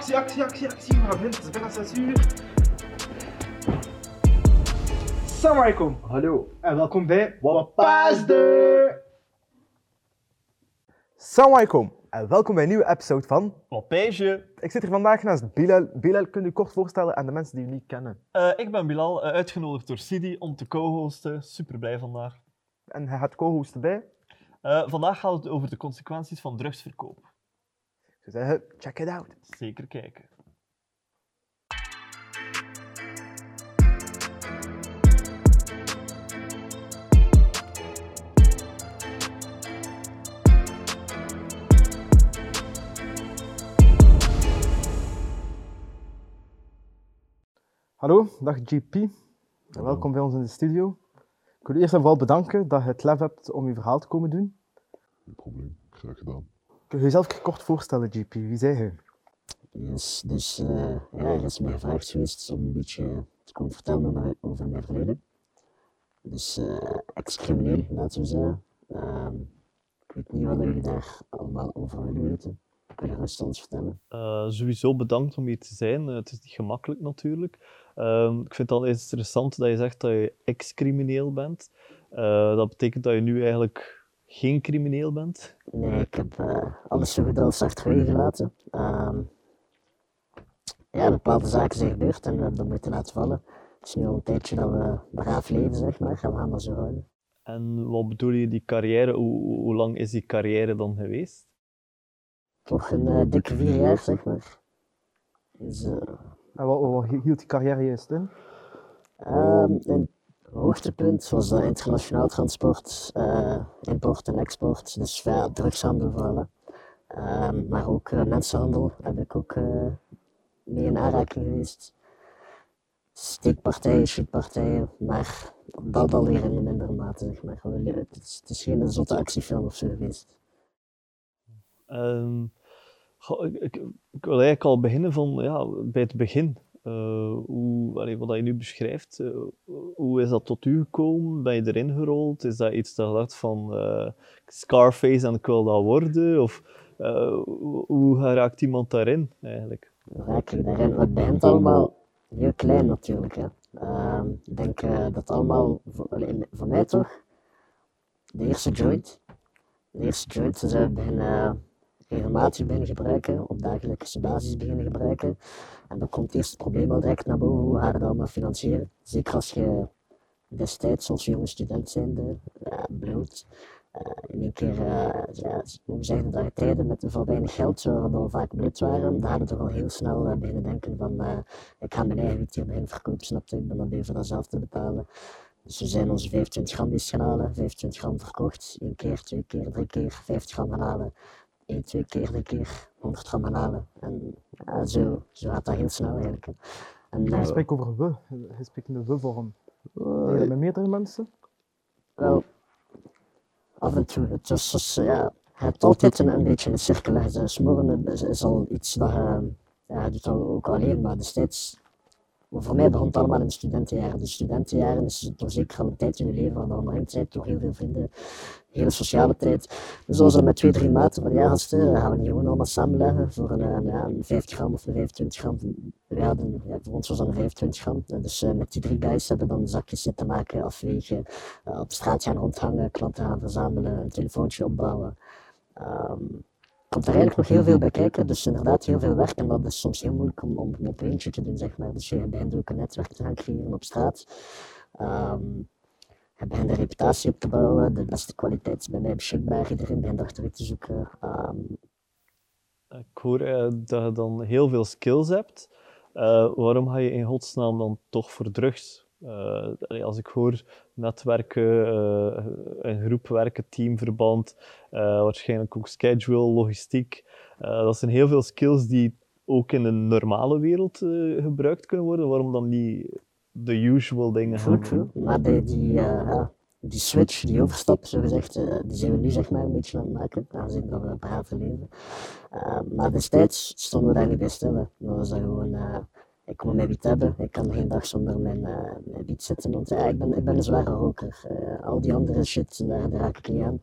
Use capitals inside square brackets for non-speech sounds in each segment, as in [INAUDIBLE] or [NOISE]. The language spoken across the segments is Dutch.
Actie, actie, actie, actie. We gaan beginnen. Het is bijna 6 uur. Alaikum. Hallo. En welkom bij Wapasde. Assalamu alaikum en welkom bij een nieuwe episode van... Wapage. Ik zit hier vandaag naast Bilal. Bilal, kun je je kort voorstellen aan de mensen die je niet kennen? Uh, ik ben Bilal, uh, uitgenodigd door Sidi om te co-hosten. Super blij vandaag. En hij gaat co-hosten bij? Uh, vandaag gaat het over de consequenties van drugsverkoop. Zou zeggen, check it out. Zeker kijken. Hallo, dag GP. Welkom bij ons in de studio. Ik wil u eerst en vooral bedanken dat je het lef hebt om je verhaal te komen doen. Geen probleem, graag gedaan. Kun je jezelf kort voorstellen, GP? Wie zei je? Yes, dus uh, ja, er is mij gevraagd geweest om een beetje te komen vertellen over mijn verleden. Dus uh, ex-crimineel, laten we zeggen. Uh, ik weet niet wat jullie daar allemaal over willen weten. Kun je rustig ons vertellen? Uh, sowieso bedankt om hier te zijn. Uh, het is niet gemakkelijk natuurlijk. Uh, ik vind het al eens interessant dat je zegt dat je ex-crimineel bent. Uh, dat betekent dat je nu eigenlijk geen crimineel bent? Nee, ik heb alles zo goed als achterwege gelaten. Ehm, ja, bepaalde zaken zijn gebeurd en we hebben dat moeten laten vallen. Het is nu al een tijdje dat we braaf leven, zeg maar. Gaan we dat zo houden. En wat bedoel je die carrière? Hoe, hoe lang is die carrière dan geweest? toch een uh, dikke vier jaar, zeg maar. Dus, uh, en wat, wat, hield die carrière juist in? Um, een hoogtepunt was dat internationaal transport, uh, import en export, dus ja, drugshandel vooral. Um, maar ook mensenhandel heb ik ook mee in aanraking geweest. Steekpartijen, shootpartijen, maar dat al weer in mindere mate, zeg maar. Het is, het is geen zotte actiefilm of zo geweest. Um, ik, ik, ik, wil eigenlijk al beginnen van, ja, bij het begin. Uh, hoe, wat je nu beschrijft, uh, hoe is dat tot u gekomen? Ben je erin gerold? Is dat iets dat je van uh, Scarface en ik wil dat worden? Of hoe raakt iemand daarin eigenlijk? Hoe raak je daarin? Het allemaal heel klein natuurlijk. Ehm, ik denk dat allemaal, voor, mij toch, de eerste joint. De eerste joint is beginnen regelmatig beginnen gebruiken, op dagelijkse basis beginnen gebruiken. En dan komt eerst het probleem al direct naar boven, hoe ga je dat allemaal financieren? Zeker als je destijds als jonge student zijnde, ja, bloot, uh, in één keer, ja, hoe zeggen dat tijden met voor weinig geld, waar dan vaak bloed waren, daar hadden we al heel snel uh, beginnen denken van, ik ga mijn eigen wiet hier beginnen verkopen, ik ben dan dat zelf te betalen. Dus we zijn onze 25 gram gaan halen, 25 gram verkocht, één keer, twee keer, drie keer, 50 gram gaan halen. 1, 2 keer, 3 keer 100 gram gaan halen. En ja, zo, zo gaat dat heel snel eigenlijk. En, uh, spreekt over we, je spreekt in de we-vorm. Uh, met meerdere mensen? Wel, af en toe. Het is dus, ja, je hebt altijd een, een beetje een cirkel. Smoren is, is al iets dat je, ja, je doet dat ook alleen, maar destijds voor mij begon het allemaal in de studentenjaren. De studentenjaren is toch zeker een tijd in je leven je omringd bent door heel veel vrienden, hele sociale tijd. Dus als we met twee, drie maten van ja, gasten, gaan we die gewoon allemaal samenleggen voor een, een, een 50 gram of een 25 gram. We hadden, ja, voor ons was dat een 25 gram. Dus uh, met die drie guys hebben we dan zakjes zitten maken, afwegen, uh, op straat gaan rondhangen, klanten gaan verzamelen, een telefoontje opbouwen. Um, komt er eigenlijk nog heel veel bij kijken. Dus inderdaad heel veel werk en dat is soms heel moeilijk om, om op eentje te doen, zeg maar. Dus je begint ook een netwerk te gaan creëren op straat. Um, je begint de reputatie op te bouwen, de beste kwaliteit is bij mij beschikbaar, iedereen begint achter te zoeken. Um, ik hoor uh, dat je dan heel veel skills hebt. Uh, waarom ga je in godsnaam dan toch voor drugs? Uh, als ik hoor netwerken, uh, een groep werken, teamverband, uh, waarschijnlijk ook schedule, logistiek. dat zijn heel veel skills die ook in een normale wereld gebruikt kunnen worden. Waarom dan niet de usual dingen? Maar die, die, die switch, die overstap, zo gezegd, die zijn we nu zeg maar een beetje aan het maken, aangezien dat we braven leven. maar destijds stonden we daar niet bij stil. Dat was dat gewoon ik moet mijn wiet hebben. Ik kan geen dag zonder mijn, uh, mijn wiet zitten. Want ja, ik, ben, ik ben een zware roker. Uh, al die andere shit, daar, daar raak ik niet aan.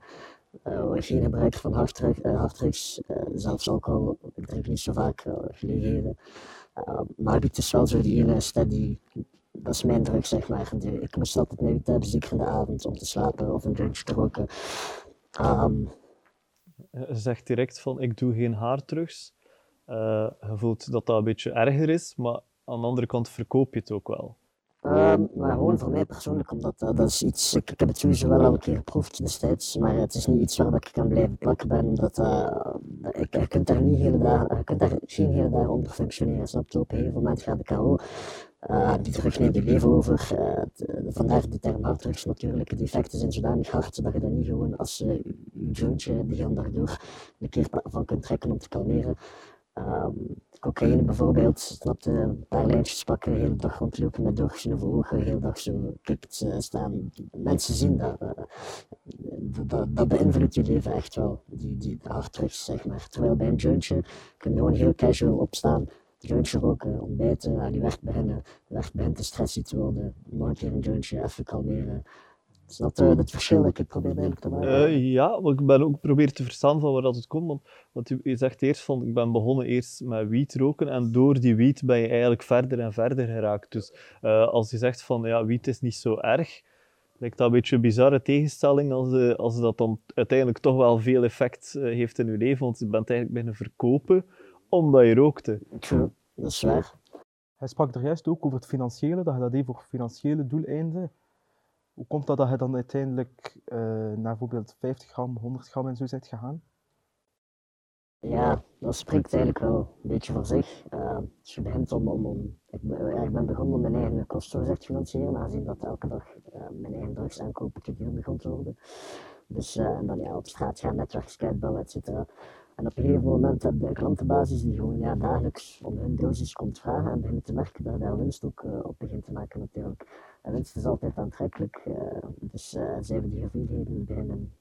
Uh, geen gebruik van harddrugs, harddrugs zelfs alcohol ik drink niet zo vaak uh. Uh, maar het is wel zo die steady, dat is mijn drug zeg maar. Ik moest altijd mijn wiet hebben, zeker in de avond om te slapen of een drankje te roken. Um, zegt direct van ik doe geen haardrugs. Uh, je voelt dat dat een beetje erger is, maar aan de andere kant verkoop je het ook wel. Um, maar gewoon voor mij persoonlijk, omdat dat is iets, ik, ik, heb het sowieso wel al een keer geproefd destijds, maar het is niet iets waar ik kan blijven plakken ben, omdat uh, ik, je kunt daar niet hele dagen, je kunt daar geen hele dagen onder functioneren, snap je? Op een gegeven moment gaat de KO, uh, die druk neemt je leven over, vandaar de term harddrugs natuurlijk, de effecten zijn zodanig hard dat je dat niet gewoon als je jointje, die gaan daardoor een keer van kunt trekken om te kalmeren. Um, cocaïne bijvoorbeeld, snapte een paar lijntjes pakken, de hele dag rondlopen met doortjes over ogen, de hele dag zo kikt uh, staan. Mensen zien dat, uh, dat, dat beïnvloedt je leven echt wel, die, die harddrugs zeg maar. Terwijl bij een jointje kun je gewoon heel casual opstaan, jointje roken, ontbijten, aan je werk beginnen, werk begint te stressy te worden, nog een keer een jointje, even kalmeren. Is dat uh, het verschil dat ik probeer eigenlijk te maken? Uh, ja, maar ik ben ook probeer te verstaan van waar dat het komt. Want, want je, zegt eerst van, ik ben begonnen eerst met wiet roken en door die wiet ben je eigenlijk verder en verder geraakt. Dus uh, als je zegt van, ja, wiet is niet zo erg, lijkt dat een beetje een bizarre tegenstelling als, als dat dan uiteindelijk toch wel veel effect heeft in je leven. Want je bent eigenlijk beginnen verkopen omdat je rookte. True, dat is waar. Hij sprak er juist ook over het financiële, dat je dat deed voor financiële doeleinden. Hoe komt dat dat je dan uiteindelijk uh, naar bijvoorbeeld 50 gram, 100 gram en zo bent gegaan? Ja, dat spreekt eigenlijk wel een beetje voor zich. Uh, je begint om, ik, ben, ik begonnen om mijn eigen kostendoorzicht te financieren, aangezien dat elke dag uh, mijn eigen drugs aankopen te duur begon te worden. Dus en dan ja, op straat gaan, netwerkjes uitbouwen, et cetera. En op een gegeven moment heb je een klantenbasis die gewoon ja, dagelijks om hun dosis komt vragen en begint te merken dat daar winst ook uh, op begint te maken natuurlijk. En winst is altijd aantrekkelijk, uh, dus uh, zij we die hoeveelheden beginnen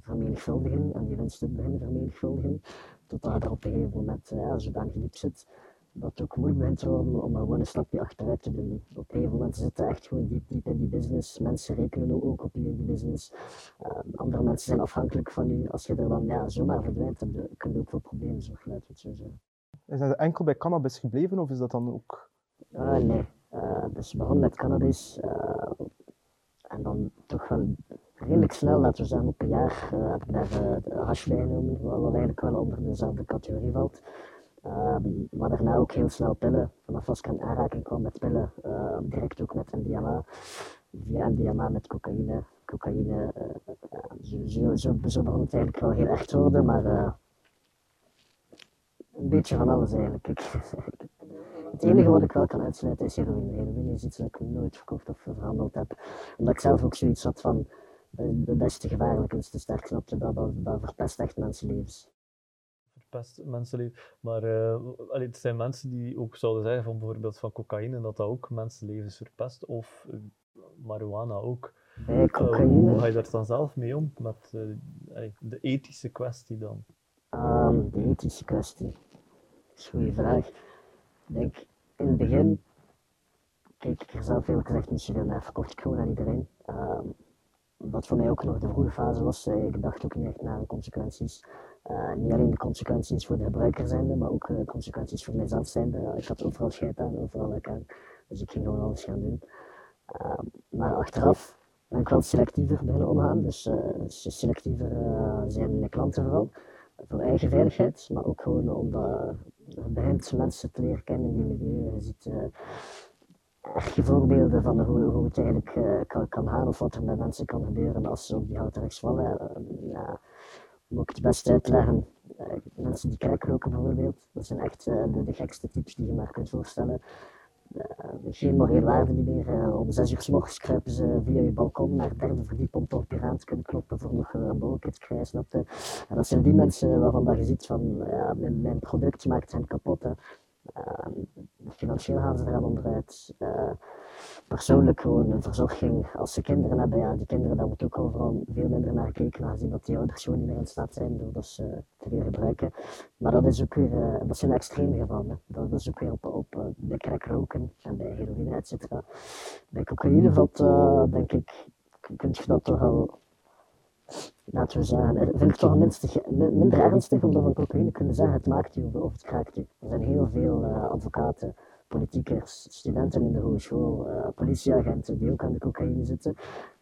vermenigvuldigen en die winsten beginnen vermenigvuldigen, totdat er op een gegeven moment ja, zodanig diep zit dat het ook moeilijk worden om er gewoon een stapje achteruit te doen. Op een gegeven moment zit je echt gewoon diep, diep in die business. Mensen rekenen ook op je in die business. Uh, andere mensen zijn afhankelijk van je. Als je er dan ja, zomaar verdwijnt, dan kun je ook voor problemen zorgen, laten we het zo zeggen. Is dat enkel bij cannabis gebleven of is dat dan ook? Uh, nee, uh, dus begon met cannabis en dan toch wel redelijk snel, laten we zeggen op een jaar, heb ik daar de hash bij genomen, wat eigenlijk wel onder dezelfde categorie valt. Maar daarna ook heel snel pillen. Vanaf als ik in aanraking kwam met pillen, uh, direct ook met MDMA. Via MDMA met cocaïne. Cocaïne, uh, zo, zo, zo, begon het eigenlijk wel heel echt worden, maar uh, een beetje van alles eigenlijk. [LAUGHS] het enige wat ik wel kan uitsluiten is heroïne. Heroïne is iets dat ik nooit verkocht of verhandeld heb. Omdat ik zelf ook zoiets had van, dat is te gevaarlijk en te dat, dat, dat verpest echt mensenlevens verpest mensenleven. Maar uh, allee, het zijn mensen die ook zouden zeggen van bijvoorbeeld van cocaïne, dat dat ook mensenlevens verpest, of uh, marihuana ook. Nee, uh, hoe ga je daar dan zelf mee om, met allee, de ethische kwestie dan? Um, de ethische kwestie, dat is een goede vraag. Ik denk, in het begin keek ik er zelf heel gezegd niet zoveel naar, verkocht ik gewoon aan iedereen. Um, wat voor mij ook nog de vroege fase was, ik dacht ook niet echt naar de consequenties. Niet alleen de consequenties voor de gebruiker zijnde, maar ook de consequenties voor mijzelf zijnde. Uh, ik had overal scheid aan, overal lekker aan. Dus ik ging gewoon alles gaan doen. Uh, maar achteraf ben ik wel selectiever beginnen omgaan. Dus selectiever zijn mijn klanten vooral. Voor eigen veiligheid, maar ook gewoon omdat je mensen te leren kennen in die milieu. Je ziet echte voorbeelden van hoe, hoe het eigenlijk kan, kan gaan of wat er met mensen kan gebeuren als ze op die houten rechts vallen. Om ook het best uit te leggen. Uh, mensen die roken bijvoorbeeld, dat zijn echt uh, de, de, gekste types die je maar kunt voorstellen. Uh, geen morele waarde meer. om zes uur s morgens kruipen ze via je balkon naar het derde verdiep om toch raam te kunnen kloppen voor nog een bolletje te krijgen, snapte? En dat zijn die mensen waarvan dat je ziet van, ja, mijn, mijn product maakt hen kapot. financieel gaan ze er aan onderuit persoonlijk gewoon een verzorging. Als ze kinderen hebben, ja, die kinderen, daar moet ook overal veel minder naar gekeken, aangezien dat die ouders gewoon niet meer in staat zijn doordat ze te veel gebruiken. Maar dat, is ook weer, uh, dat zijn extreme gevallen. Dat, is ook weer op, op uh, bij crack roken en bij heroïne, et cetera. Bij cocaïne valt, denk ik, kun je dat toch al laten we zeggen, eh, vind ik toch minstens, min- minder ernstig, omdat we van cocaïne kunnen zeggen, het maakt u of, het kraakt u. Er zijn heel veel eh, advocaten, politiekers, studenten in de hogeschool, eh, politieagenten die ook aan de cocaïne zitten.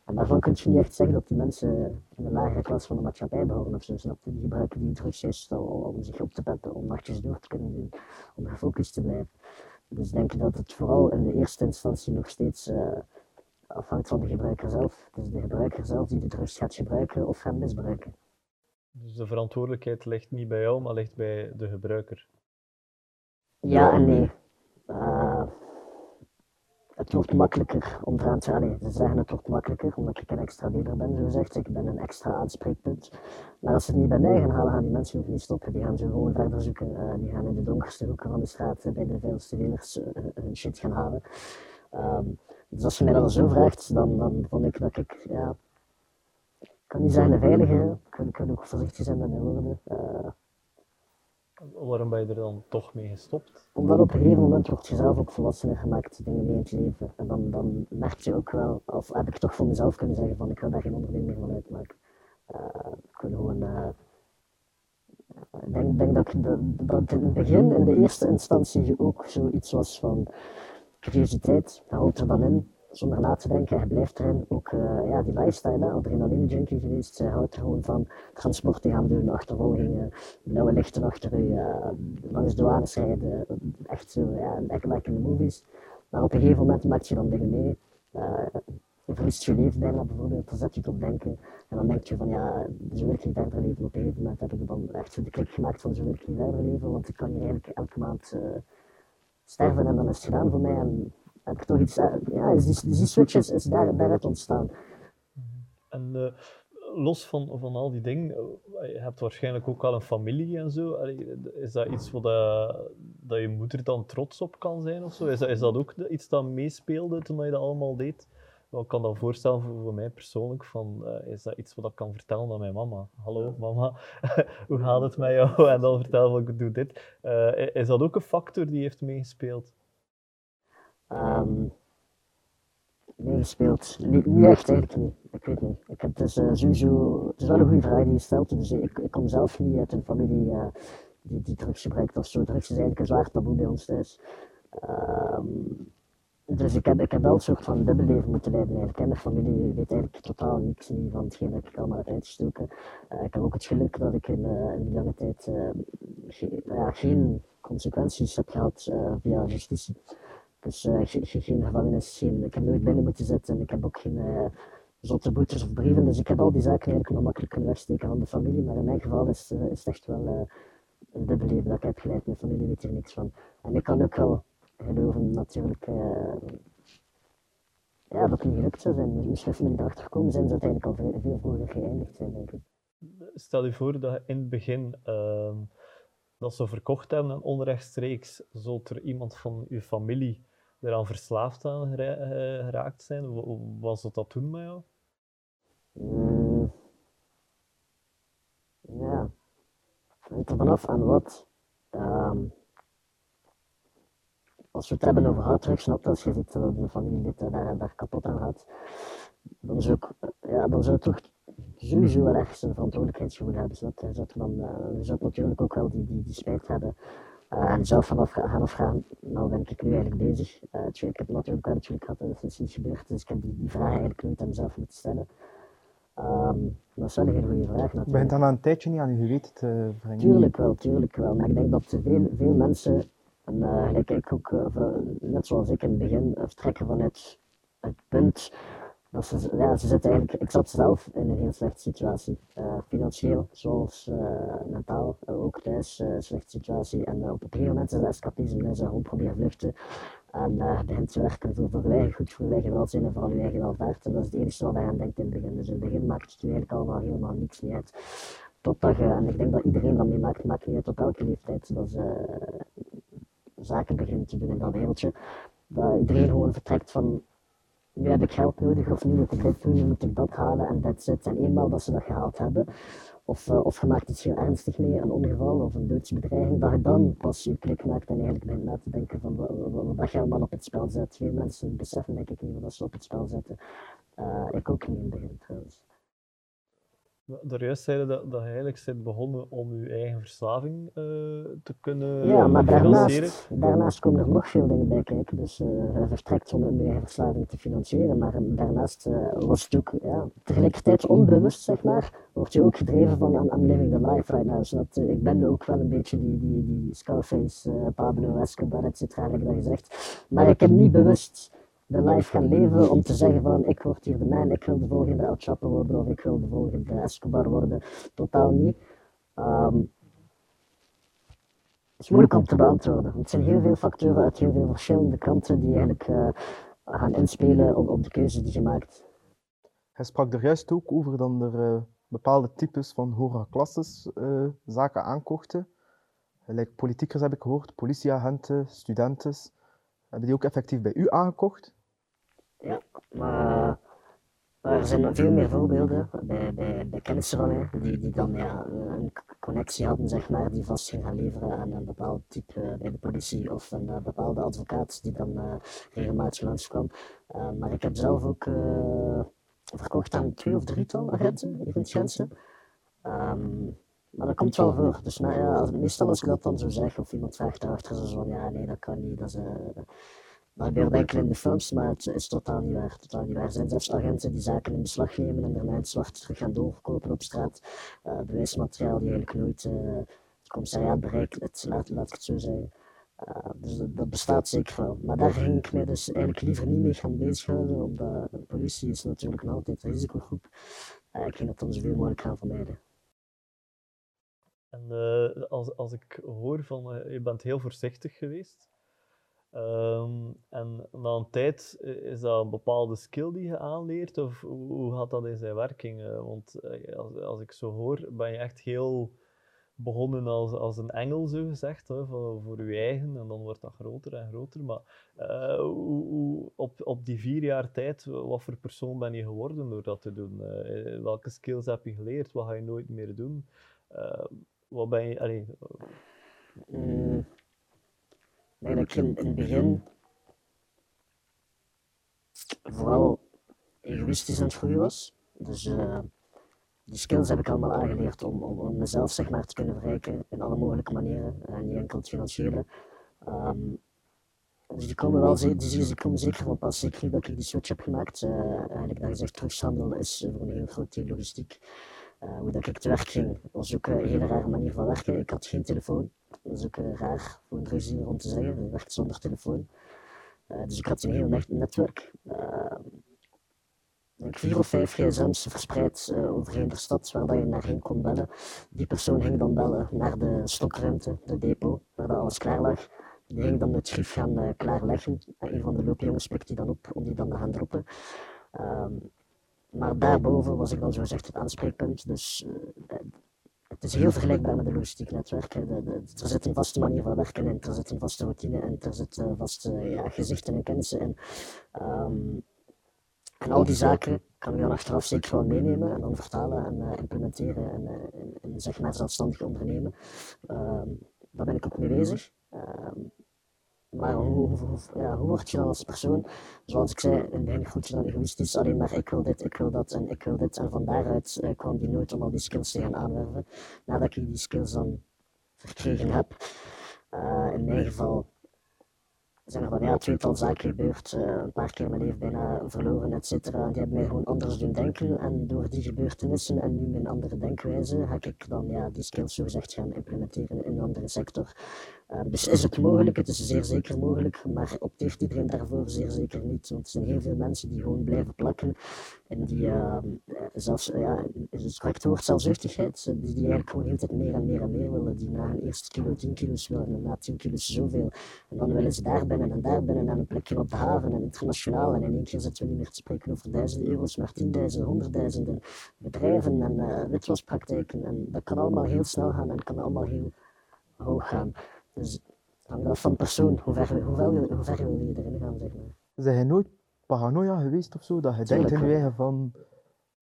En daarvan kun je niet echt zeggen dat die mensen in een lagere klas van de maatschappij behoren of zo, snap je? Die gebruiken die drugs juist om, om zich op te peppen, om nachtjes door te kunnen doen, om gefocust te blijven. Dus ik denk dat het vooral in de eerste instantie nog steeds eh, afhangt van de gebruiker zelf. Het is de gebruiker zelf die de drugs gaat gebruiken of gaat misbruiken. Dus de verantwoordelijkheid ligt niet bij jou, maar ligt bij de gebruiker. Ja en nee. Eh, het wordt makkelijker om eraan te allee, Ze zeggen het wordt makkelijker omdat ik een extra leader ben, zo gezegd. Ik ben een extra aanspreekpunt. Maar als ze het niet bij mij gaan halen, gaan die mensen ook niet stoppen. Die gaan zo gewoon verder zoeken. Eh, die gaan in de donkerste hoeken van de straat eh, bij de veelste dealers hun shit gaan halen. Ehm, dus als je mij dat zo vraagt, dan, dan vond ik dat ik, ja, ik kan niet zeggen een veilige, ik wil ook voorzichtig zijn met mijn woorden. Eh, Waarom ben je er dan toch mee gestopt? Omdat op een gegeven moment word je zelf ook volwassener gemaakt, dingen mee in het leven. En dan, dan merk je ook wel, of heb ik toch voor mezelf kunnen zeggen van ik wil daar geen onderneming meer van uitmaken. Eh, ik wil gewoon, eh, ik denk, denk dat, ik de- dat in het begin, in de eerste instantie, ook zoiets was van curiositeit. Je houdt er dan in, zonder na te denken, je blijft erin. Ook eh, ja, die lifestyle, adrenaline junkie geweest, je houdt er gewoon van transporten gaan doen, achtervolgingen, blauwe lichten achter je, eh, langs douanes rijden, echt zo, ja, lekker lekkere movies. Maar op een gegeven moment maak je dan dingen mee. Eh, je verliest je leven bijna bijvoorbeeld, dan zet je het op denken. En dan denk je van ja, zo wil ik niet verder leven. Op een gegeven moment heb ik dan echt de klik gemaakt van zo wil ik niet verder leven, want ik kan hier eigenlijk elke maand eh, sterven en dan is het gedaan voor mij. Heb ik toch iets, eh, ja, die, die switch is, is daar, daaruit ontstaan. En eh, los van, van al die dingen, eh, je hebt waarschijnlijk ook al een familie en zo. Is dat iets waar dat, dat je moeder dan trots op kan zijn of zo? Is dat, is dat ook iets dat meespeelde toen je dat allemaal deed? Ik kan dat voorstellen voor, voor mij persoonlijk, van, is dat iets wat ik kan vertellen aan mijn mama? Hallo mama, [LAUGHS] hoe gaat het met jou? En dan vertellen van ik doe dit. Is dat ook een factor die heeft meegespeeld? Ehm meegespeeld. Niet, niet echt eigenlijk niet. Ik weet niet. Ik heb dus eh, sowieso, het is wel een goede vraag die je stelt. Dus ik, ik kom zelf niet uit een familie eh, die, die drugs gebruikt of zo. Drugs is eigenlijk een zwaar taboe bij ons thuis. Ehm, dus ik heb, ik heb wel een soort van dubbelleven moeten leiden eigenlijk. En mijn familie weet eigenlijk totaal niks niet van hetgeen dat ik allemaal heb uitgestoken. Eh, ik heb ook het geluk dat ik in, in die lange tijd eh, ge- ja, geen consequenties heb gehad eh, via justitie. Dus ge- geen gevangenis, geen, ik heb nooit binnen moeten zitten. Ik heb ook geen eh, zotte boetes of brieven. Dus ik heb al die zaken eigenlijk nog makkelijk kunnen wegsteken van de familie. Maar in mijn geval is, eh, het echt wel eh, een dubbel leven dat ik heb geleid. Mijn familie weet hier niks van. En ik kan ook wel geloven natuurlijk ja, dat het niet gelukt zou zijn. Misschien als we erachter gekomen zijn, zou het eigenlijk al veel, veel vroeger geëindigd zijn, denk ik. Stel je voor dat je in het begin ehm, dat ze verkocht hebben en onrechtstreeks zou er iemand van je familie eraan verslaafd aan eh, geraakt zijn. Wa- Was dat dat toen met jou? Mm. Ja, er vanaf aan wat. Ehm, als we het hebben over harddrugs, je, als je ziet dat de familie eh, daar, daar kapot aan gaat, dan zou, eh, ja, dan zou toch sowieso wel ergens een verantwoordelijkheidsgevoel hebben. Je zou, dan, eh, je zou natuurlijk ook wel die, die, die spijt hebben. En zelf vanaf gaan afvragen, nou ben ik nu eigenlijk bezig. Eh, ik heb natuurlijk geluk gehad dat het is niet gebeurd, dus ik heb die, die vraag eigenlijk nooit aan mezelf moeten stellen. Ehm, dat is wel een hele goede vraag Je begint natuurlijk. dan na een tijdje niet aan je geweten te brengen. Tuurlijk wel, tuurlijk wel. Maar ik denk dat veel, veel mensen, en eh, ik ook, eh, net zoals ik in het begin, vertrekken vanuit het punt ze, ja, ze zitten eigenlijk, ik zat zelf in een heel slechte situatie. Eh, financieel, zoals eh, mentaal, eh, ook thuis, eh, slechte situatie. En op een gegeven moment is dat escapisme, is dat gewoon proberen vluchten. En begint te werken voor, voor je goed, voor je eigen welzijn en vooral je eigen welvaart. En dat is het enige wat je aan denkt in het begin. Dus in het begin maakt het eigenlijk allemaal helemaal niks niet uit. Totdat je, en ik denk dat iedereen dat meemaakt, maakt niet uit op elke leeftijd, dat ze zaken beginnen te doen in dat wereldje. Dat iedereen gewoon vertrekt van, nu heb ik geld nodig, of nu moet ik dit doen, nu moet ik dat halen en that's it. En eenmaal dat ze dat gehaald hebben, of, eh, of je maakt iets heel ernstig mee, een ongeval of een doodsbedreiging, dat je dan pas je klik maakt en eigenlijk begint na te denken van wat, wat, wat je allemaal op het spel zet. Veel mensen beseffen denk ik niet wat ze op het spel zetten. Eh, ik ook niet in het begin trouwens. Daarjuist zeiden dat, dat je eigenlijk bent begonnen om je eigen verslaving eh, te kunnen Ja, maar daarnaast, daarnaast komen er nog veel dingen bij kijken. Dus eh je vertrekt om een eigen verslaving te financieren, maar daarnaast eh was het ook ja, tegelijkertijd onbewust, zeg maar, word je ook gedreven van I'm, I'm living the life right now. Zodat, ik ben ook wel een beetje die, die, die Scarface, Pablo Escobar, et cetera, heb ik dat gezegd. Maar ik heb niet bewust de life gaan leven om te zeggen van ik word hier de man, ik wil de volgende El Chapo worden of ik wil de volgende Escobar worden. Totaal niet. Ehm, het is moeilijk om te beantwoorden. Het zijn heel veel factoren uit heel veel verschillende kanten die eigenlijk eh, gaan inspelen op, op de keuze die je maakt. Hij sprak er juist ook over dat er eh, bepaalde types van hogere klasses eh, zaken aankochten. Gelijk politiekers heb ik gehoord, politieagenten, studenten. Hebben die ook effectief bij u aangekocht? Ja, maar, er zijn veel meer voorbeelden bij, bij, bij kennissen van mij die, die dan ja, een connectie hadden, zeg maar, die vast ging gaan leveren aan een bepaald type eh, bij de politie of een eh, bepaalde advocaat die dan eh, regelmatig langskwam. Eh, maar ik heb zelf ook eh, verkocht aan twee of drietal agenten in het Gentse. Maar dat komt wel voor. Dus nou ja, als, meestal als ik dat dan zo zeg, of iemand vraagt daarachter, zo van ja, nee, dat kan niet. Dat is, eh, dat gebeurt enkel in de films, maar het is totaal niet waar. Totaal niet waar. Er zijn zelfs agenten die zaken in beslag nemen en daarna in zwart terug gaan doorverkopen op straat. Eh, bewijsmateriaal die eigenlijk nooit eh, het commissariaat bereikt, het, laat, laat ik het zo zeggen. Dus dat, dat bestaat zeker wel. Maar daar ging ik mij dus eigenlijk liever niet mee gaan bezighouden, omdat de politie is natuurlijk nog altijd een risicogroep. Ik ging dat dan zoveel mogelijk gaan vermijden. En eh, als, als ik hoor van eh, je bent heel voorzichtig geweest. Ehm, en na een tijd eh, is dat een bepaalde skill die je aanleert, of hoe, gaat dat in zijn werking? Want als, als ik zo hoor, ben je echt heel begonnen als, als een engel, zo gezegd, voor, voor je eigen, en dan wordt dat groter en groter. Maar op, op die vier jaar tijd, wat voor persoon ben je geworden door dat te doen? Welke skills heb je geleerd? Wat ga je nooit meer doen? Eh, je, allee, Mm, ik denk dat ik in, in het begin vooral egoïstisch aan het groeien was. Dus eh, die skills heb ik allemaal aangeleerd om, om, om mezelf zeg maar, te kunnen verrijken in alle mogelijke manieren, en niet enkel het financiële. Ehm, dus die komen wel ze- die, die komen zeker van pas, zeker dat ik die switch heb gemaakt. Eh, eigenlijk dat gezegd, drugshandel is eh, voor een heel groot deel logistiek. Eh, hoe dat ik te werk ging, was ook een hele rare manier van werken. Ik had geen telefoon. Dat is ook eh, raar voor een drugsdealer om te zeggen. Ik werkte zonder telefoon. Eh, dus ik had een heel net netwerk. Eh, ik vier of vijf gsm's verspreid eh, overheen de stad, waar dat je naar heen kon bellen. Die persoon ging dan bellen naar de stokruimte, de depot, waar dat alles klaar lag. Die ging dan het schrift gaan eh, klaarleggen. En een van de loopjongens pikt die dan op om die dan te gaan droppen. Ehm, maar daarboven was ik dan zogezegd het aanspreekpunt. Dus eh, het is heel vergelijkbaar met de logistiek netwerken. Er zit een vaste manier van werken in, er zit een vaste routine in, er zitten vaste ja, gezichten en kennissen in. Ehm, en al die zaken kan ik dan achteraf zeker wel meenemen en dan vertalen en eh, implementeren en, eh, en, en zeg maar zelfstandig ondernemen. Ehm, daar ben ik ook mee bezig. Ehm, maar hoe, hoe, hoe- ja, hoe word je dan als persoon? Zoals ik zei, in het goed dan egoïstisch, alleen maar ik wil dit, ik wil dat en ik wil dit. En van daaruit eh, kwam die nood om al die skills te gaan aanwerven. Nadat ik die skills dan verkregen heb, eh, in mijn geval zijn er dan ja, tweetal zaken gebeurd, eh, een paar keer mijn leven bijna verloren, et cetera. Die hebben mij gewoon anders doen denken en door die gebeurtenissen en nu mijn andere denkwijze ga ik dan ja, die skills zogezegd gaan implementeren in een andere sector. Eh, dus is het mogelijk, het is zeer zeker mogelijk, maar opteert iedereen daarvoor zeer zeker niet. Want er zijn heel veel mensen die gewoon blijven plakken en die eh, eh, zelfs, eh, ja, het correct woord, zelfzuchtigheid, eh, die, eigenlijk gewoon de hele tijd meer en meer en meer willen, die na een eerste kilo 10 kilo's willen en na 10 kilo's zoveel. En dan willen ze daar binnen en daar binnen en een plekje op de haven en internationaal. En in één keer zitten we niet meer te spreken over duizenden euro's, maar tienduizenden, honderdduizenden bedrijven en eh, witwaspraktijken. En dat kan allemaal heel snel gaan en kan allemaal heel hoog gaan. Dus het hangt af van persoon, hoe ver, hoe, wil- hoe ver wil je erin gaan, zeg maar. Zijn je nooit paranoia geweest of zo? Dat je denkt in je eigen van...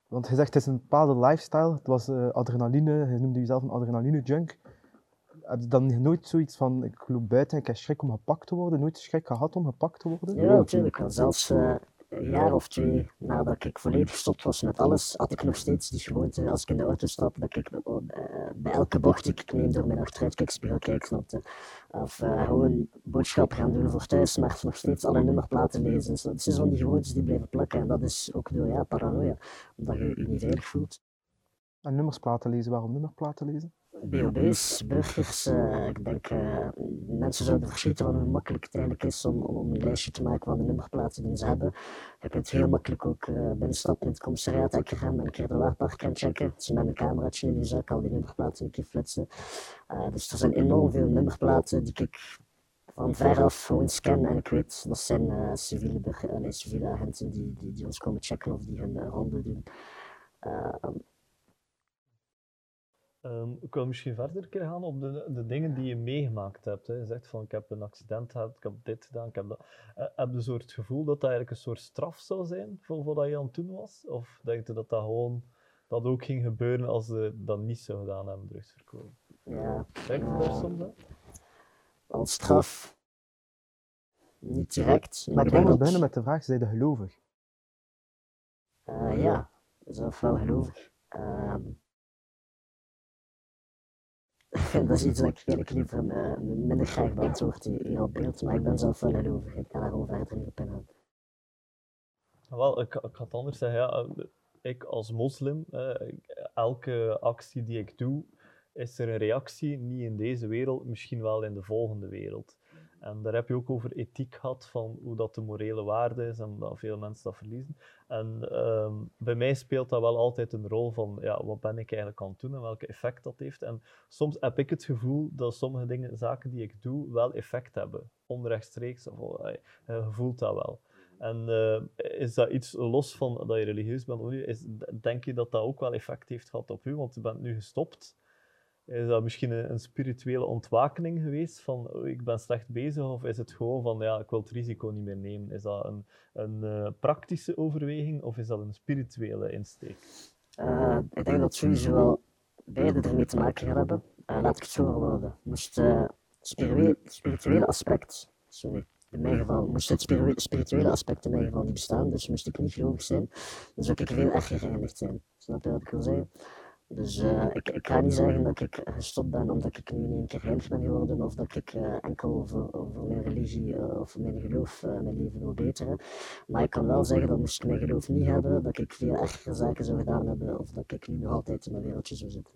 Want je zegt het is een bepaalde lifestyle, het was eh, adrenaline, je noemde jezelf een adrenaline junk. Heb je dan nooit zoiets van, ik loop buiten en ik heb schrik om gepakt te worden? Nooit schrik gehad om gepakt te worden? Ja, natuurlijk wel. Zelfs, eh, een jaar of twee nadat ik volledig gestopt was met alles, had ik nog steeds die gewoonte als ik in de auto stap, dat ik eh, bij elke bocht die ik neem door mijn achteruitkijkspiegel kijk, snapte. Of uh, gewoon boodschappen gaan doen voor thuis, maar nog steeds alle nummerplaten lezen. Dus het zijn van die gewoontes die blijven plakken en dat is ook door ja, paranoia, omdat je je niet veilig voelt. En nummersplaten lezen, waarom nummerplaten lezen? BOB's, burgers, uh, ik denk uh, mensen zouden verschieten van hoe makkelijk het eigenlijk is om, om een lijstje te maken van de nummerplaten die ze hebben. Je kunt heel makkelijk ook uh, binnenstappen in het commissariaat en gaan en een keer de waardpark gaan checken. Dus met een cameraatje in je zak al die nummerplaten een keer flitsen. dus er zijn enorm veel nummerplaten die ik van veraf gewoon scan en ik weet dat zijn civiele, burger, nee, civiele agenten die, die, die, ons komen checken of die hun ronde doen. Um, ik wil misschien verder gaan op de, de dingen die je meegemaakt hebt. Hè. Je zegt van ik heb een accident gehad, ik heb dit gedaan, ik heb dat. Uh, heb je zo het gevoel dat dat eigenlijk een soort straf zou zijn voor wat je aan het doen was? Of denk je dat dat gewoon dat ook ging gebeuren als ze dat niet zou gedaan hebben, drugsverkopen? Ja. Denk je daar soms aan? Als straf. Niet direct. Maar ik denk dat beginnen met de vraag, zijn gelovig? Uh, ja, zelf wel gelovig. Uh, dat is iets dat ik eigenlijk liever uh, minder graag beantwoord hier op beeld, maar ik ben zelf wel over. Ik kan daar gewoon verder op ingaan. Wel, ik, ik had anders zeggen, ja, ik als moslim, uh, elke actie die ik doe, is er een reactie, niet in deze wereld, misschien wel in de volgende wereld. En daar heb je ook over ethiek gehad, van hoe dat de morele waarde is en dat veel mensen dat verliezen. En um, bij mij speelt dat wel altijd een rol van, ja, wat ben ik eigenlijk aan het doen en welke effect dat heeft. En soms heb ik het gevoel dat sommige dingen, zaken die ik doe, wel effect hebben. Onrechtstreeks, of oh, je voelt dat wel. En uh, is dat iets los van dat je religieus bent? Is, denk je dat dat ook wel effect heeft gehad op u? Want je bent nu gestopt. Is dat misschien een, spirituele ontwakening geweest van oh, ik ben slecht bezig? Of is het gewoon van ja, ik wil het risico niet meer nemen? Is dat een, een uh, praktische overweging of is dat een spirituele insteek? Uh, ik denk dat sowieso wel beide ermee te maken hebben. Uh, laat ik het zo verwoorden. Moest het spirituele, aspect, in mijn geval, moest het spirituele aspect in mijn geval niet bestaan, dus moest ik niet gelovig zijn, dan zou ik veel erger geëindigd zijn. Snap je wat ik wil zeggen? Dus uh, ik, ik ga niet zeggen dat ik gestopt ben omdat ik nu in één keer heilig ben geworden of dat ik uh, enkel voor, voor, mijn religie uh, of mijn geloof mijn leven wil beteren. Maar ik kan wel zeggen dat moest ik mijn geloof niet hebben, dat ik veel ergere zaken zou gedaan hebben of dat ik nu nog altijd in mijn wereldje zou zitten.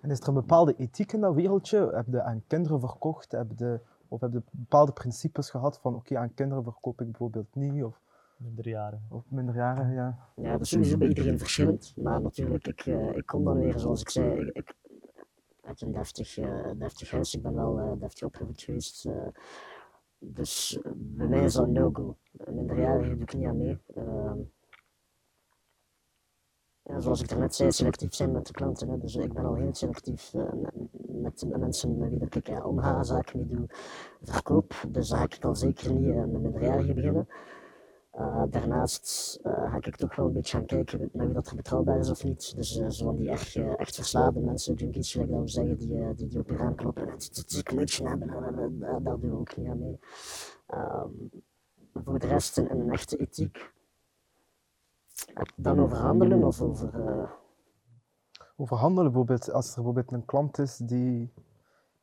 En is er een bepaalde ethiek in dat wereldje? Heb je aan kinderen verkocht? Heb je, of heb je bepaalde principes gehad van oké, okay, aan kinderen verkoop ik bijvoorbeeld niet? Of Minderjarigen. Of minderjarigen, ja. Ja, dat is sowieso bij iedereen verschillend. Maar natuurlijk, ik, uh, ik kom dan weer, zoals ik zei, ik, ik uit een deftig, uh, deftig huis. Ik ben wel uh, deftig opgevoed geweest. dus bij mij is dat no-go. Minderjarigen doe ik niet aan mee. Ehm, ja, zoals ik net zei, selectief zijn met de klanten. Hè. Dus ik ben al heel selectief met, met, de mensen met wie ik ja, omga, zaken niet doe, verkoop. Dus daar ga ik al zeker niet met minderjarigen beginnen. Uh, daarnaast uh, ga ik toch wel een beetje gaan kijken naar wie dat er betrouwbaar is of niet. Dus uh, zo die echt, echt verslaafde mensen, junkies, we zeggen, die, die, die op je raam kloppen en het glitchen hebben, daar doen we ook niet aan mee. Um, voor de rest een, echte ethiek. Dan over handelen of over... Over handelen bijvoorbeeld, als er bijvoorbeeld een klant is die,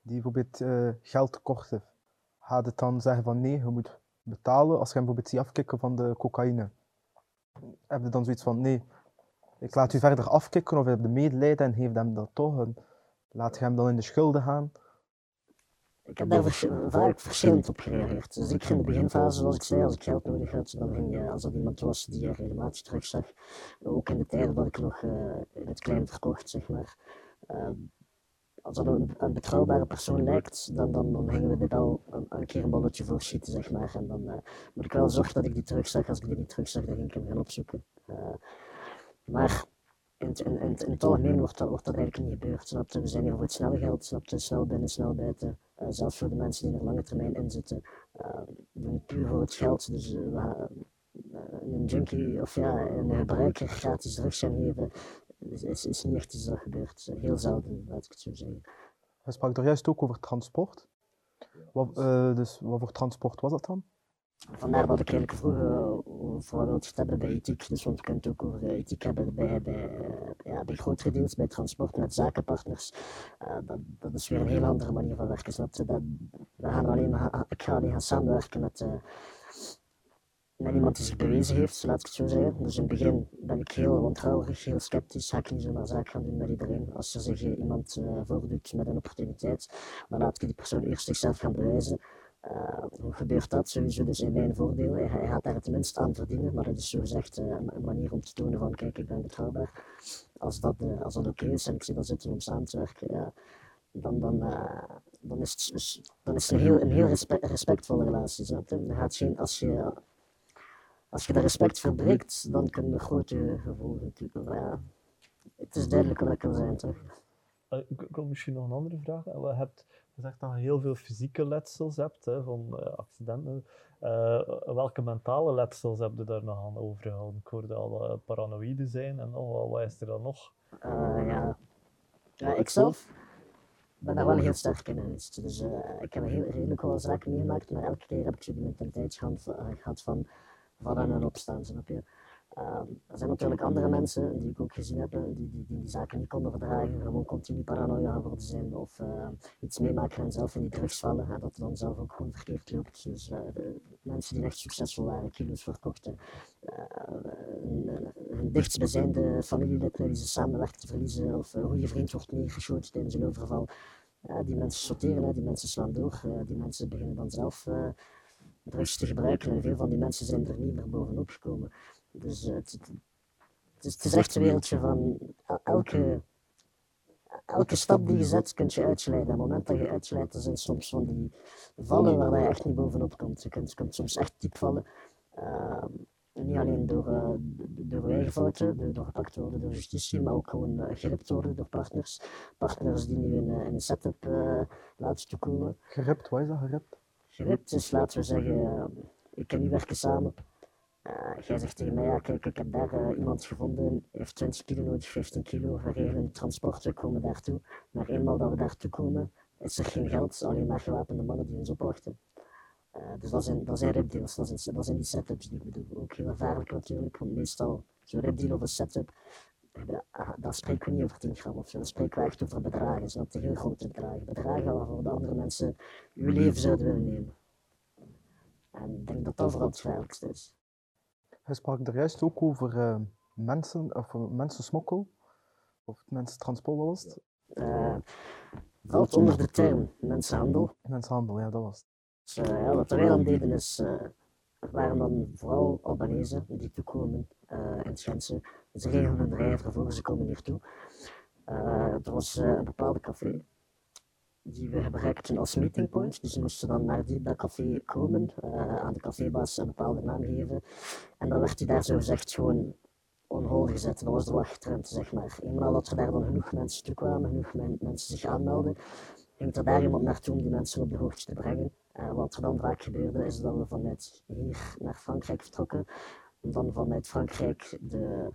die bijvoorbeeld geld tekort heeft, gaat het dan zeggen van nee, je moet betalen als je hem bijvoorbeeld ziet afkicken van de cocaïne? Heb je dan zoiets van, nee, ik laat u verder afkicken of heb je medelijden en geef hem dat toch? En laat je hem dan in de schulden gaan? Ik heb daar vaak verschillend op gereageerd. Dus ik in de beginfase, zoals ik zei, als ik geld nodig had, dan ging je, als dat iemand was die je regelmatig terugzag, ook in de tijden dat ik nog uh, in het klein verkocht, zeg maar, uh, als dat een, een, betrouwbare persoon lijkt, dan, dan, dan we er wel een, keer een balletje voor schieten, zeg maar. En dan uh, moet ik wel zorgen dat ik die terugzag. Als ik die niet terugzag, dan ging ik hem gaan opzoeken. Uh, maar in, in, het algemeen wordt dat, wordt eigenlijk niet gebeurd. We zijn hier voor het snelle geld, snapte? snel binnen, snel buiten. Uh, zelfs voor de mensen die er lange termijn in zitten. doen het puur voor het geld. Dus een junkie of ja, een gebruiker gratis drugs gaan geven, is, is, is niet echt iets dat gebeurt. Heel zelden, laat ik het zo zeggen. Je sprak er juist ook over transport. Wat, uh, dus wat voor transport was dat dan? Vandaar dat ik eigenlijk vroeg voor wat wil je het hebben bij ethiek. Dus want je kunt ook over ethiek hebben bij, bij, uh, ja, bij grotere deals, bij transport met zakenpartners. Uh, dat, dat is weer een heel andere manier van werken. Dat, we gaan alleen, ik ga alleen gaan samenwerken met, met iemand zich bewezen heeft, laat ik het zo zeggen. Dus in het begin ben ik heel wantrouwig, heel sceptisch. Ga ik niet zomaar zaak gaan doen met iedereen. Als er zich iemand voordoet met een opportuniteit, dan laat ik die persoon eerst zichzelf gaan bewijzen. Uh, hoe gebeurt dat? Sowieso dus in mijn voordeel. Hij, gaat daar het minst aan verdienen, maar het is zogezegd uh, een manier om te tonen van kijk, ik ben betrouwbaar. Als dat, uh, dat oké is en ik zie dat zitten om samen te werken, dan, dan, dan, is het, dus, dan is het een heel, een heel respe respectvolle relatie. Dan gaat geen, als, je, als je dat respect verbreekt, dan kunnen er grote gevolgen natuurlijk. Ja, het is duidelijk wat ik kan zijn, toch? Ik kom misschien nog een andere vraag. Je hebt gezegd dat je heel veel fysieke letsels hebt, hè, van uh, accidenten. Uh, welke mentale letsels heb je daar nog aan overgehouden? Ik hoorde al uh, paranoïde zijn en nog, wat is er dan nog? ja. ja, ik zelf ben daar wel heel sterk in geweest. Dus ik heb heel, redelijk wel zaken meegemaakt, maar elke keer heb ik zo die mentaliteit gehad, gehad vallen en opstaan, snap je? Uh, er zijn natuurlijk andere mensen die ik ook gezien heb, die die, die, die zaken niet konden verdragen, gewoon continu paranoia geworden zijn of uh, iets meemaken en zelf in die drugs vallen, hè, dat dan zelf ook gewoon verkeerd loopt. Dus uh, de mensen die echt succesvol waren, kilo's verkochten, hun, hun dichtstbijzijnde familielid wie ze samenwerken te verliezen of hoe je vriend wordt neergeschoten tijdens een overval. die mensen sorteren, hè, die mensen slaan door, die mensen beginnen dan zelf drugs te gebruiken en veel van die mensen zijn er niet meer bovenop gekomen. Dus uh, het, het, is, het, echt een wereldje van elke, elke stap die je zet, kun je uitsleiden. Op het moment dat je uitsleidt, er zijn soms van die vallen waar je echt niet bovenop komt. Je kunt, soms echt diep vallen. Uh, niet alleen door, uh, door eigen fouten, door gepakt worden door justitie, maar ook gewoon uh, geript worden door partners. Partners die nu in, in een setup laten toekomen. Geript, wat is dat geript? Geript is, laten we zeggen, ik en u werken samen. Uh, jij zegt tegen mij, ja kijk, ik heb daar uh, iemand gevonden, heeft 20 kilo nodig, 15 kilo, we regelen transport, we komen daartoe. Maar eenmaal dat we daartoe komen, is er geen geld, alleen maar gewapende mannen die ons opwachten. Uh, dus dat zijn, dat zijn ripdeals, dat zijn, dat zijn die setups die ik bedoel. Ook heel gevaarlijk natuurlijk, want meestal zo'n ripdeal of een setup, daar spreken we niet over 10 gram of zo, dan spreken we echt over bedragen, snap je, heel grote bedragen. Bedragen waarvoor de andere mensen uw leven zouden willen nemen. En ik denk dat dat vooral het gevaarlijkste is. Je sprak er juist ook over uh, mensen, of uh, mensensmokkel, of mensentransport was het? Uh, valt onder de term mensenhandel. Mensenhandel, ja, dat was het. Dus, ja, wat wij dan deden is, er waren dan vooral Albanese die toekomen in het Gentse. Ze regelen een drijver voor, ze komen hier toe. er was een bepaalde café, die we gebruikten als meeting point. Dus ze moesten dan naar die, dat café komen, uh, aan de cafébaas een bepaalde naam geven. En dan werd hij daar zo gezegd gewoon on gezet. Dat was de wachtruimte, zeg maar. Eenmaal dat er daar dan genoeg mensen toe kwamen, genoeg men, mensen zich aanmelden, ging er daar iemand naartoe om die mensen op de hoogte te brengen. Uh, wat er dan vaak gebeurde, is dat we vanuit hier naar Frankrijk vertrokken. Dan vanuit Frankrijk de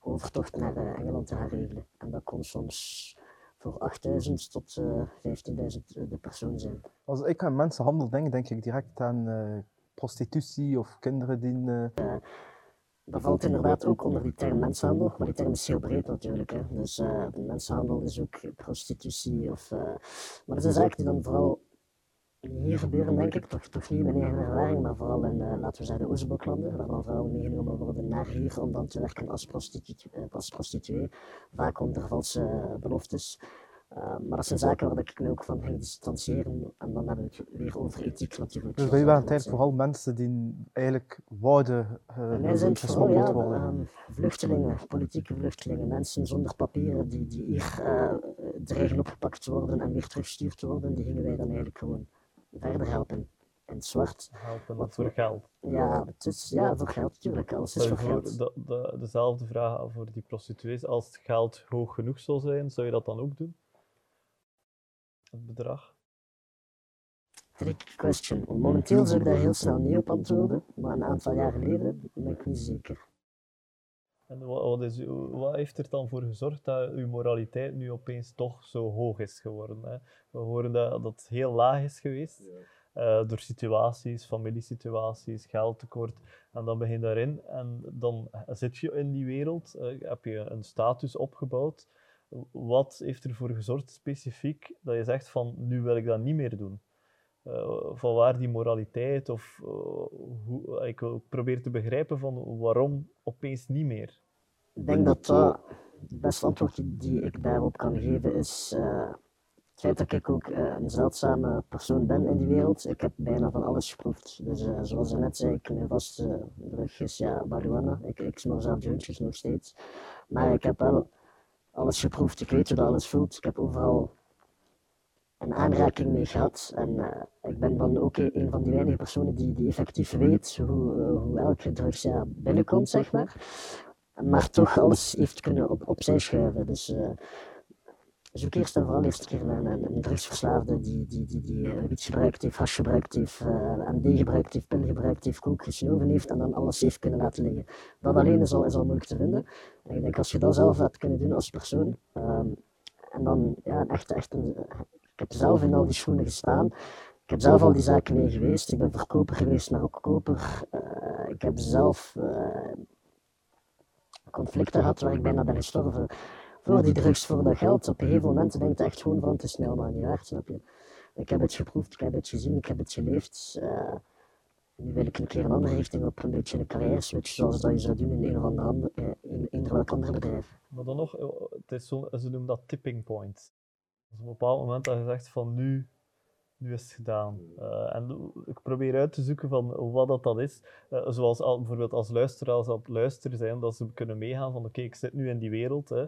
overtocht naar uh, Engeland te gaan regelen. En dat kon soms voor 8.000 tot uh, 15.000 de persoon zijn. Als ik aan mensenhandel denk, denk ik direct aan uh, prostitutie of kinderen die. Uh... dat valt inderdaad ook onder die term mensenhandel, maar die term is heel breed natuurlijk. Hè. Dus mensenhandel is ook prostitutie. Of, maar dat zijn zaken die dan vooral hier gebeuren, denk ik, toch, toch niet in mijn eigen ervaring, maar vooral in, uh, laten we zeggen, de Oezeboklanden, waar dan vrouwen meegenomen worden naar hier om dan te werken als, prostitu uh, als prostituee, vaak onder valse beloftes. Uh, maar dat zijn zaken waar ik me ook van ging distancieren. En dan hebben we het weer over ethiek natuurlijk. Dus wij waren eigenlijk vooral mensen die eigenlijk wouden uh, zijn vooral, ja, worden? Um, vluchtelingen, politieke vluchtelingen, mensen zonder papieren die, die hier uh, dreigen opgepakt worden en weer teruggestuurd worden, die gingen wij dan eigenlijk gewoon verder helpen. In het zwart. Helpen wat voor geld? Ja, het is, ja, voor geld natuurlijk. Alles is voor geld. De, de, dezelfde vraag voor die prostituees. Als het geld hoog genoeg zou zijn, zou je dat dan ook doen? Het bedrag? Trick question. Momenteel zou ik daar heel snel niet op antwoorden, maar een aantal jaar geleden ben ik niet zeker. En wat, is, wat, heeft er dan voor gezorgd dat uw moraliteit nu opeens toch zo hoog is geworden? Hè? We horen dat, dat het heel laag is geweest. eh, door situaties, familiesituaties, geldtekort. En dan begin je daarin en dan zit je in die wereld, eh, heb je een status opgebouwd. Wat heeft ervoor gezorgd specifiek dat je zegt van nu wil ik dat niet meer doen? Uh, van waar die moraliteit of uh, hoe, ik probeer te begrijpen van waarom opeens niet meer. Ik denk dat dat het beste antwoord die ik daarop kan geven is uh, het feit dat ik ook een zeldzame persoon ben in die wereld. Ik heb bijna van alles geproefd. Dus zoals je net zei, ik mijn vaste drug is ja, marijuana. Ik, ik snor zelf jointjes nog steeds. Maar ik heb wel alles geproefd. Ik weet hoe dat alles voelt. Ik heb overal een aanraking mee gehad. En uh, ik ben dan ook een van die weinige personen die, die effectief weet hoe, uh, hoe elke drugs ja, binnenkomt, zeg maar. Maar toch alles heeft kunnen op, opzij schuiven. Dus uh, zoek eerst en vooral eerst een keer een, een, een drugsverslaafde die, die, die, die uh, gebruikt heeft, hash gebruikt heeft, MD gebruikt heeft, pil gebruikt heeft, kook gesnoven heeft en dan alles heeft kunnen laten liggen. Dat alleen is al, is al moeilijk te vinden. En ik denk als je dat zelf had kunnen doen als persoon, um, en dan ja, echt, echt een, ik heb zelf in al die schoenen gestaan. Ik heb zelf al die zaken mee geweest. Ik ben verkoper geweest, maar ook koper. Uh, ik heb zelf uh, conflicten gehad waar ik bijna ben gestorven voor die drugs, voor dat geld. Op een gegeven moment denk je echt gewoon van het is mij allemaal niet waard, snap je? Ik heb het geproefd, ik heb het gezien, ik heb het geleefd. Uh, nu wil ik een keer een andere richting op, een beetje een carrière switch, zoals dat je zou doen in een of ander, in welk ander bedrijf. Maar dan nog, het is zo, ze noemen dat tipping point. Op een bepaald moment dat je zegt van nu, nu is het gedaan. Uh, en ik probeer uit te zoeken van wat dat, dat is. Uh, zoals al, bijvoorbeeld als luisteraars aan het luisteren zijn, dat ze kunnen meegaan van oké, ik zit nu in die wereld, hè,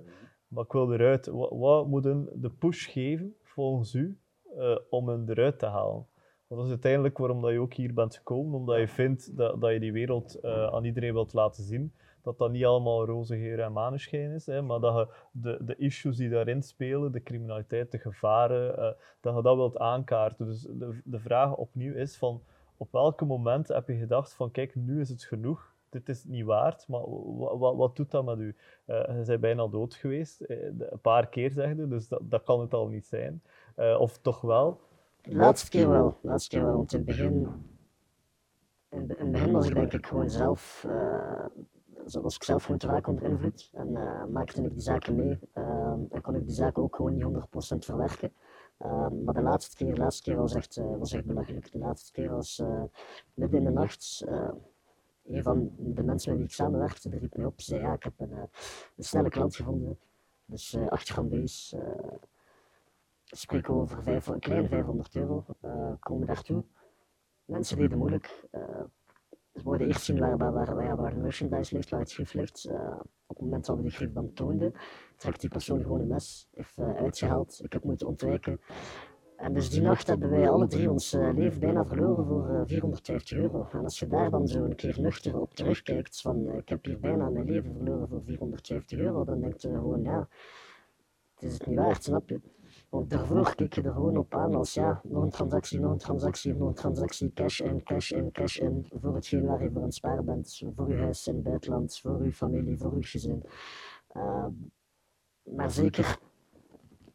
maar ik wil eruit. Wat, wat moet een de push geven volgens u uh, om hem eruit te halen? Want dat is uiteindelijk waarom dat je ook hier bent gekomen, omdat je vindt dat, dat je die wereld aan iedereen wilt laten zien dat dat niet allemaal roze geur en maneschijn is, hè, maar dat je de, de issues die daarin spelen, de criminaliteit, de gevaren, uh, dat je dat wilt aankaarten. Dus de, de vraag opnieuw is van, op welk moment heb je gedacht van, kijk, nu is het genoeg, dit is niet waard, maar wat, doet dat met u? Uh, je bijna dood geweest, uh, een paar keer zegde, dus dat, dat kan het al niet zijn. of toch wel? Laatste keer wel, laatste keer wel, in het begin, in het begin was ik denk ik gewoon zelf zo was ik zelf gewoon te vaak onder invloed en uh, maakte ik die zaken mee. Uh, en kon ik die zaken ook gewoon niet 100% verwerken. Uh, maar de laatste keer, laatste keer was, echt, was echt belachelijk. De laatste keer was midden in de nacht. een van de mensen met wie ik samenwerkte, riep mij op. zei: Ja, ik heb een, een snelle klant gevonden. Dus 8 gram base. Ik spreek over vijf, een kleine 500 euro. komen daartoe. Mensen deden moeilijk. We worden eerst zien waar, waar, waar, waar de merchandise ligt, waar het ligt. Uh, op het moment dat we de schrift dan toonden, trekt die persoon gewoon een mes, heeft uh, uitgehaald. Ik heb moeten ontwijken. En dus die nacht hebben wij alle drie ons uh, leven bijna verloren voor 450 euro. En als je daar dan zo een keer nuchter op terugkijkt, van ik heb hier bijna mijn leven verloren voor 450 euro, dan denk je gewoon, ja, het is het niet waard, snap je? Want daarvoor keek je er gewoon op aan als ja, nog een transactie, nog een transactie, nog een transactie, cash in, cash in, cash in, voor hetgeen waar je voor aan het sparen bent, voor je huis in het buitenland, voor je familie, voor je gezin. Uh, maar zeker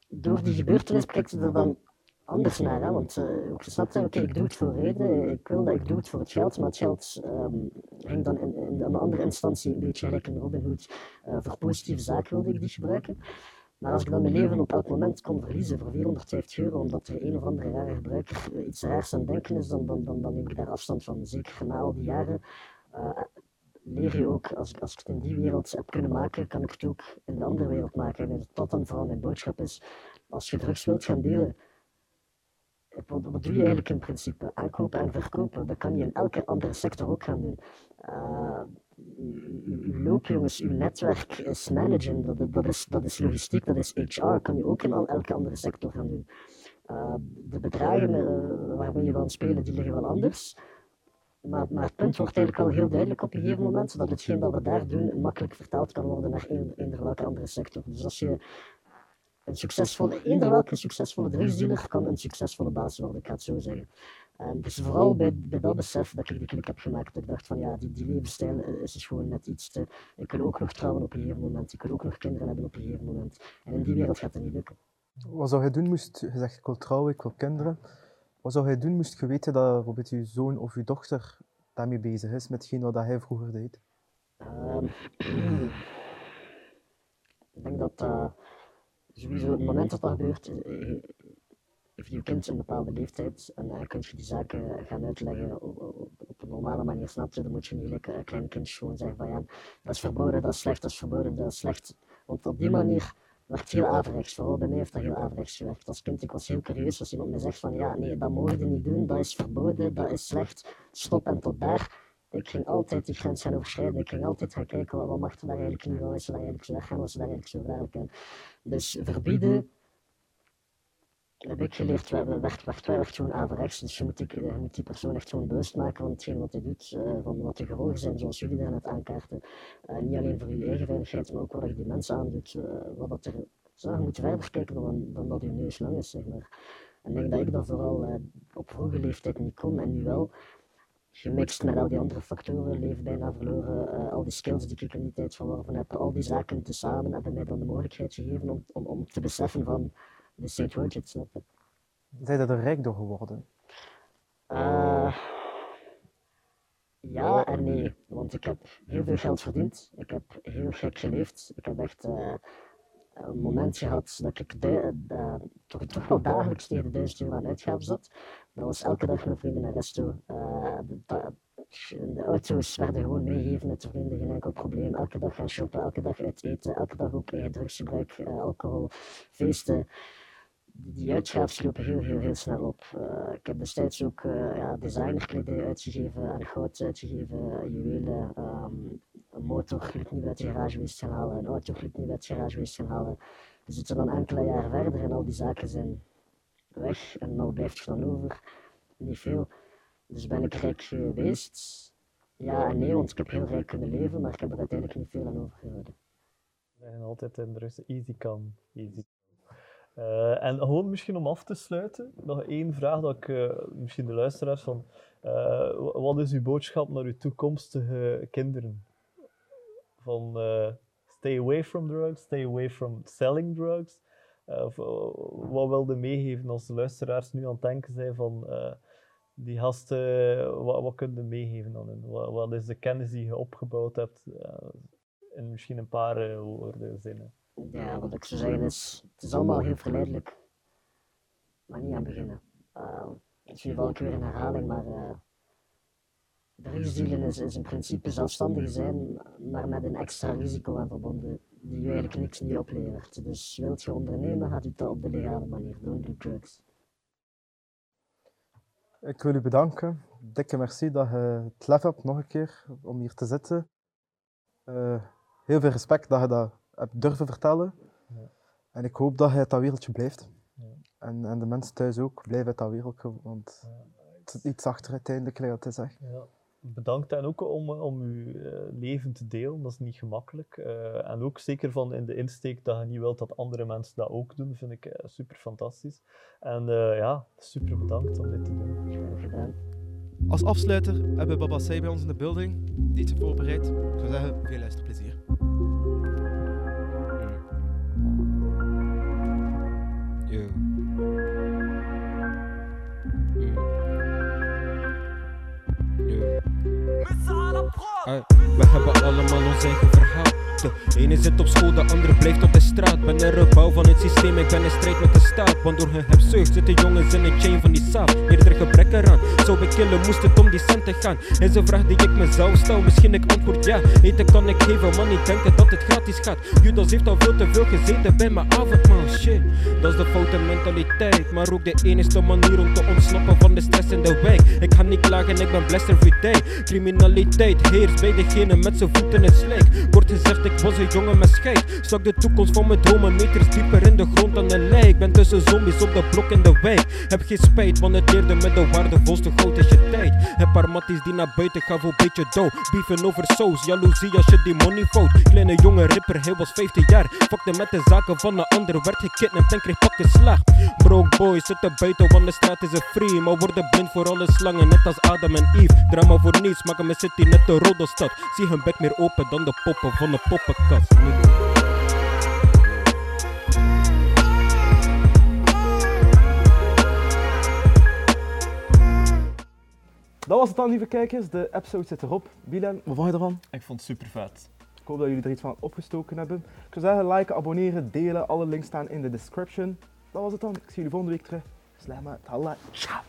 door die gebeurtenis kijkt je er dan anders naar, hè? want uh, ook gesnapt oké, okay, ik doe het voor reden, ik wil dat ik doe het voor het geld, maar het geld um, ging dan in, in, een andere instantie een beetje gelijk in Robin Hood, uh, voor positieve zaken wilde ik die gebruiken. Maar als ik dan mijn leven op elk moment kon verliezen voor 450 euro, omdat er een of andere rare gebruiker iets raars aan denken is, dan, dan, dan, dan neem ik daar afstand van. Zeker na al die jaren uh, leer je ook, als, als ik het in die wereld heb kunnen maken, kan ik het ook in de andere wereld maken. En dat dan vooral mijn boodschap is, als je drugs wilt gaan delen, wat, wat doe je eigenlijk in principe? Aankopen en verkopen, dat kan je in elke andere sector ook gaan doen. Uw loopjongens, uw netwerk is managen, dat, dat, is, dat is logistiek, dat is HR, kan je ook in al, elke andere sector gaan doen. Uh, de bedragen uh, waarmee je wil spelen, die liggen wel anders. Maar, maar het punt wordt eigenlijk al heel duidelijk op een gegeven moment, dat hetgeen dat we daar doen makkelijk vertaald kan worden naar eender welke andere sector. Dus als je een succesvolle, eender welke succesvolle drugsdealer kan een succesvolle baas worden, ik ga het zo zeggen. En dus vooral bij, bij dat besef dat ik die klik heb gemaakt, dat ik dacht van ja, die, die levensstijl is dus gewoon net iets te... Ik wil ook nog trouwen op een gegeven moment, ik wil ook nog kinderen hebben op een gegeven moment. En in die wereld gaat dat niet lukken. Wat zou je doen moest je zegt ik wil trouwen, ik wil kinderen. Wat zou jij doen moest je weten dat bijvoorbeeld je zoon of je dochter daarmee bezig is, met hetgeen wat hij vroeger deed? Ehm, [CLEARS THROAT] ik denk dat uh, sowieso het moment dat dat gebeurt, eh, je kind een bepaalde leeftijd en uh, kun je die zaken gaan uitleggen op, op, op, een normale manier, snap je? Dan moet je niet like, een klein kind gewoon zeggen van ja, dat is verboden, dat is slecht, dat is verboden, dat is slecht. Want op die manier werd heel averechts, vooral bij mij heeft dat heel averechts gewerkt. Als kind, ik was heel curieus als iemand me zegt van ja, nee, dat mogen je niet doen, dat is verboden, dat is slecht, stop en tot daar. Ik ging altijd die grens gaan overschrijden, ik ging altijd gaan kijken wat, wat mag er daar eigenlijk niet, wat is er daar eigenlijk zo weggaan, wat is er daar eigenlijk zo in. Dus verbieden, heb ik geleerd, werd, werd, werd, werd gewoon averechts. Dus je moet, die, je moet die persoon echt gewoon bewust maken van hetgeen wat hij doet, uh, van wat de gevolgen zijn, zoals jullie daar net aankaarten. Niet alleen voor je eigen veiligheid, maar ook wat je die mensen aandoet, uh, wat er zo, je moet verder kijken dan, dat je neus lang is. En ik denk dat ik dat vooral op vroege leeftijd niet kon en nu wel gemixt met al die andere factoren, leven bijna verloren, al die skills die ik in die tijd verworven heb, al die zaken tezamen hebben mij dan de mogelijkheid gegeven om, om te beseffen van de St. Snap je? Zijn dat er rijk door geworden? Uh, ja en nee, want ik heb heel veel geld verdiend, ik heb heel gek geleefd, ik heb echt uh, een moment gehad dat ik de, de, toch, toch wel dagelijks tegen de duizend euro aan uitgaven zat. Dat was elke dag met vrienden naar resto. Uh, de, de, auto's werden gewoon meegegeven met de vrienden, geen enkel probleem. Elke dag gaan shoppen, elke dag uit eten, elke dag ook eigen drugsgebruik, alcohol, feesten. Die uitgaven lopen heel, heel, heel snel op. Uh, ik heb destijds ook ja, designerkledij uitgegeven, aan goud uitgegeven, juwelen, um, een motor niet uit de garage gaan halen, een auto niet uit de garage gaan halen. We zitten dan enkele jaren verder en al die zaken zijn weg en dan blijft er dan over. Niet veel. Dus ben ik rijk geweest? Ja en nee, want ik heb heel rijk kunnen leven, maar ik heb er uiteindelijk niet veel aan overgehouden. We zijn altijd in de rust. Easy kan. Easy. Uh, en gewoon misschien om af te sluiten, nog één vraag dat ik uh, misschien de luisteraars van. Uh, wat is uw boodschap naar uw toekomstige kinderen? Van stay away from drugs, stay away from selling drugs. Of, wat wilde meegeven als de luisteraars nu aan het denken zijn van die gasten, wat, wat kun je meegeven aan hen? Wat, wat, is de kennis die je opgebouwd hebt in misschien een paar woorden, zinnen? Ja, wat ik zou zeggen is, het is allemaal heel verleidelijk, maar niet aan beginnen. Uh, misschien val ik weer in herhaling, maar uh, drugsdealen is, is in principe zelfstandig zijn, maar met een extra risico aan verbonden, die je eigenlijk niks niet oplevert. Dus wilt je ondernemen, gaat u dat op de legale manier doen, do drugs. Ik wil u bedanken. Dikke merci dat je het lef hebt nog een keer om hier te zitten. Uh, heel veel respect dat je dat hebt durven vertellen. Ja. En ik hoop dat je uit dat wereldje blijft. Ja. En, en de mensen thuis ook, blijven uit dat wereldje, want ja. het is iets achter uiteindelijk, dat te zeggen. Ja. Bedankt en ook om, om uw uh, leven te delen, dat is niet gemakkelijk. Uh, en ook zeker van in de insteek dat je niet wilt dat andere mensen dat ook doen, vind ik uh, super fantastisch. En ja, super bedankt om dit te doen. Als afsluiter hebben we Baba Say bij ons in de building, die iets voorbereid. Ik zou zeggen, veel luisterplezier. We hebben allemaal ons eigen verhaal. De ene zit op school, de andere blijft op de straat. Ben een rebouw van het systeem, ik ben in strijd met de staat. Want door hun hebzucht zitten jongens in een chain van die saap. Eerder gebrek eraan, zou ik killen, moest het om die centen gaan. Is een vraag die ik mezelf stel, misschien ik antwoord ja. Eten kan ik geven, man, niet denken dat het gratis gaat. Judas heeft al veel te veel gezeten bij mijn avondmaal. Shit, dat is de foute mentaliteit. Maar ook de enige manier om te ontsnappen van de stress in de wijk. Ik ga niet klagen, ik ben blessed every day. Criminaliteit heerst bij degene met zijn voeten in het slijk. Wordt gezegd, was een jongen met scheid. Stak de toekomst van mijn dromen meters dieper in de grond dan een lijk. Ben tussen zombies op de blok in de wijk. Heb geen spijt, want het leerde met de waardevolste goud is je tijd. Heb paar matties die naar buiten gaan voor beetje dough. Beefen over saus, jaloezie als je die money fout. Kleine jonge ripper, hij was 15 jaar. Fakte met de zaken van een ander, werd gekidnapt en kreeg pakken slag. Broke boys zitten buiten, want de straat is een free. Maar worden blind voor alle slangen, net als Adam en Eve. Drama voor niets, maken mijn city net de roddelstad. Zie hun bek meer open dan de poppen van poppenkast. was het dan, lieve kijkers. De episode zit erop. Bilen, wat vond je ervan? Ik vond het super vet. Ik hoop dat jullie er iets van opgestoken hebben. Ik zou zeggen, liken, abonneren, delen. Alle links staan in de description. Dat was het dan. Ik zie jullie volgende week terug. Slijma, talla, ciao.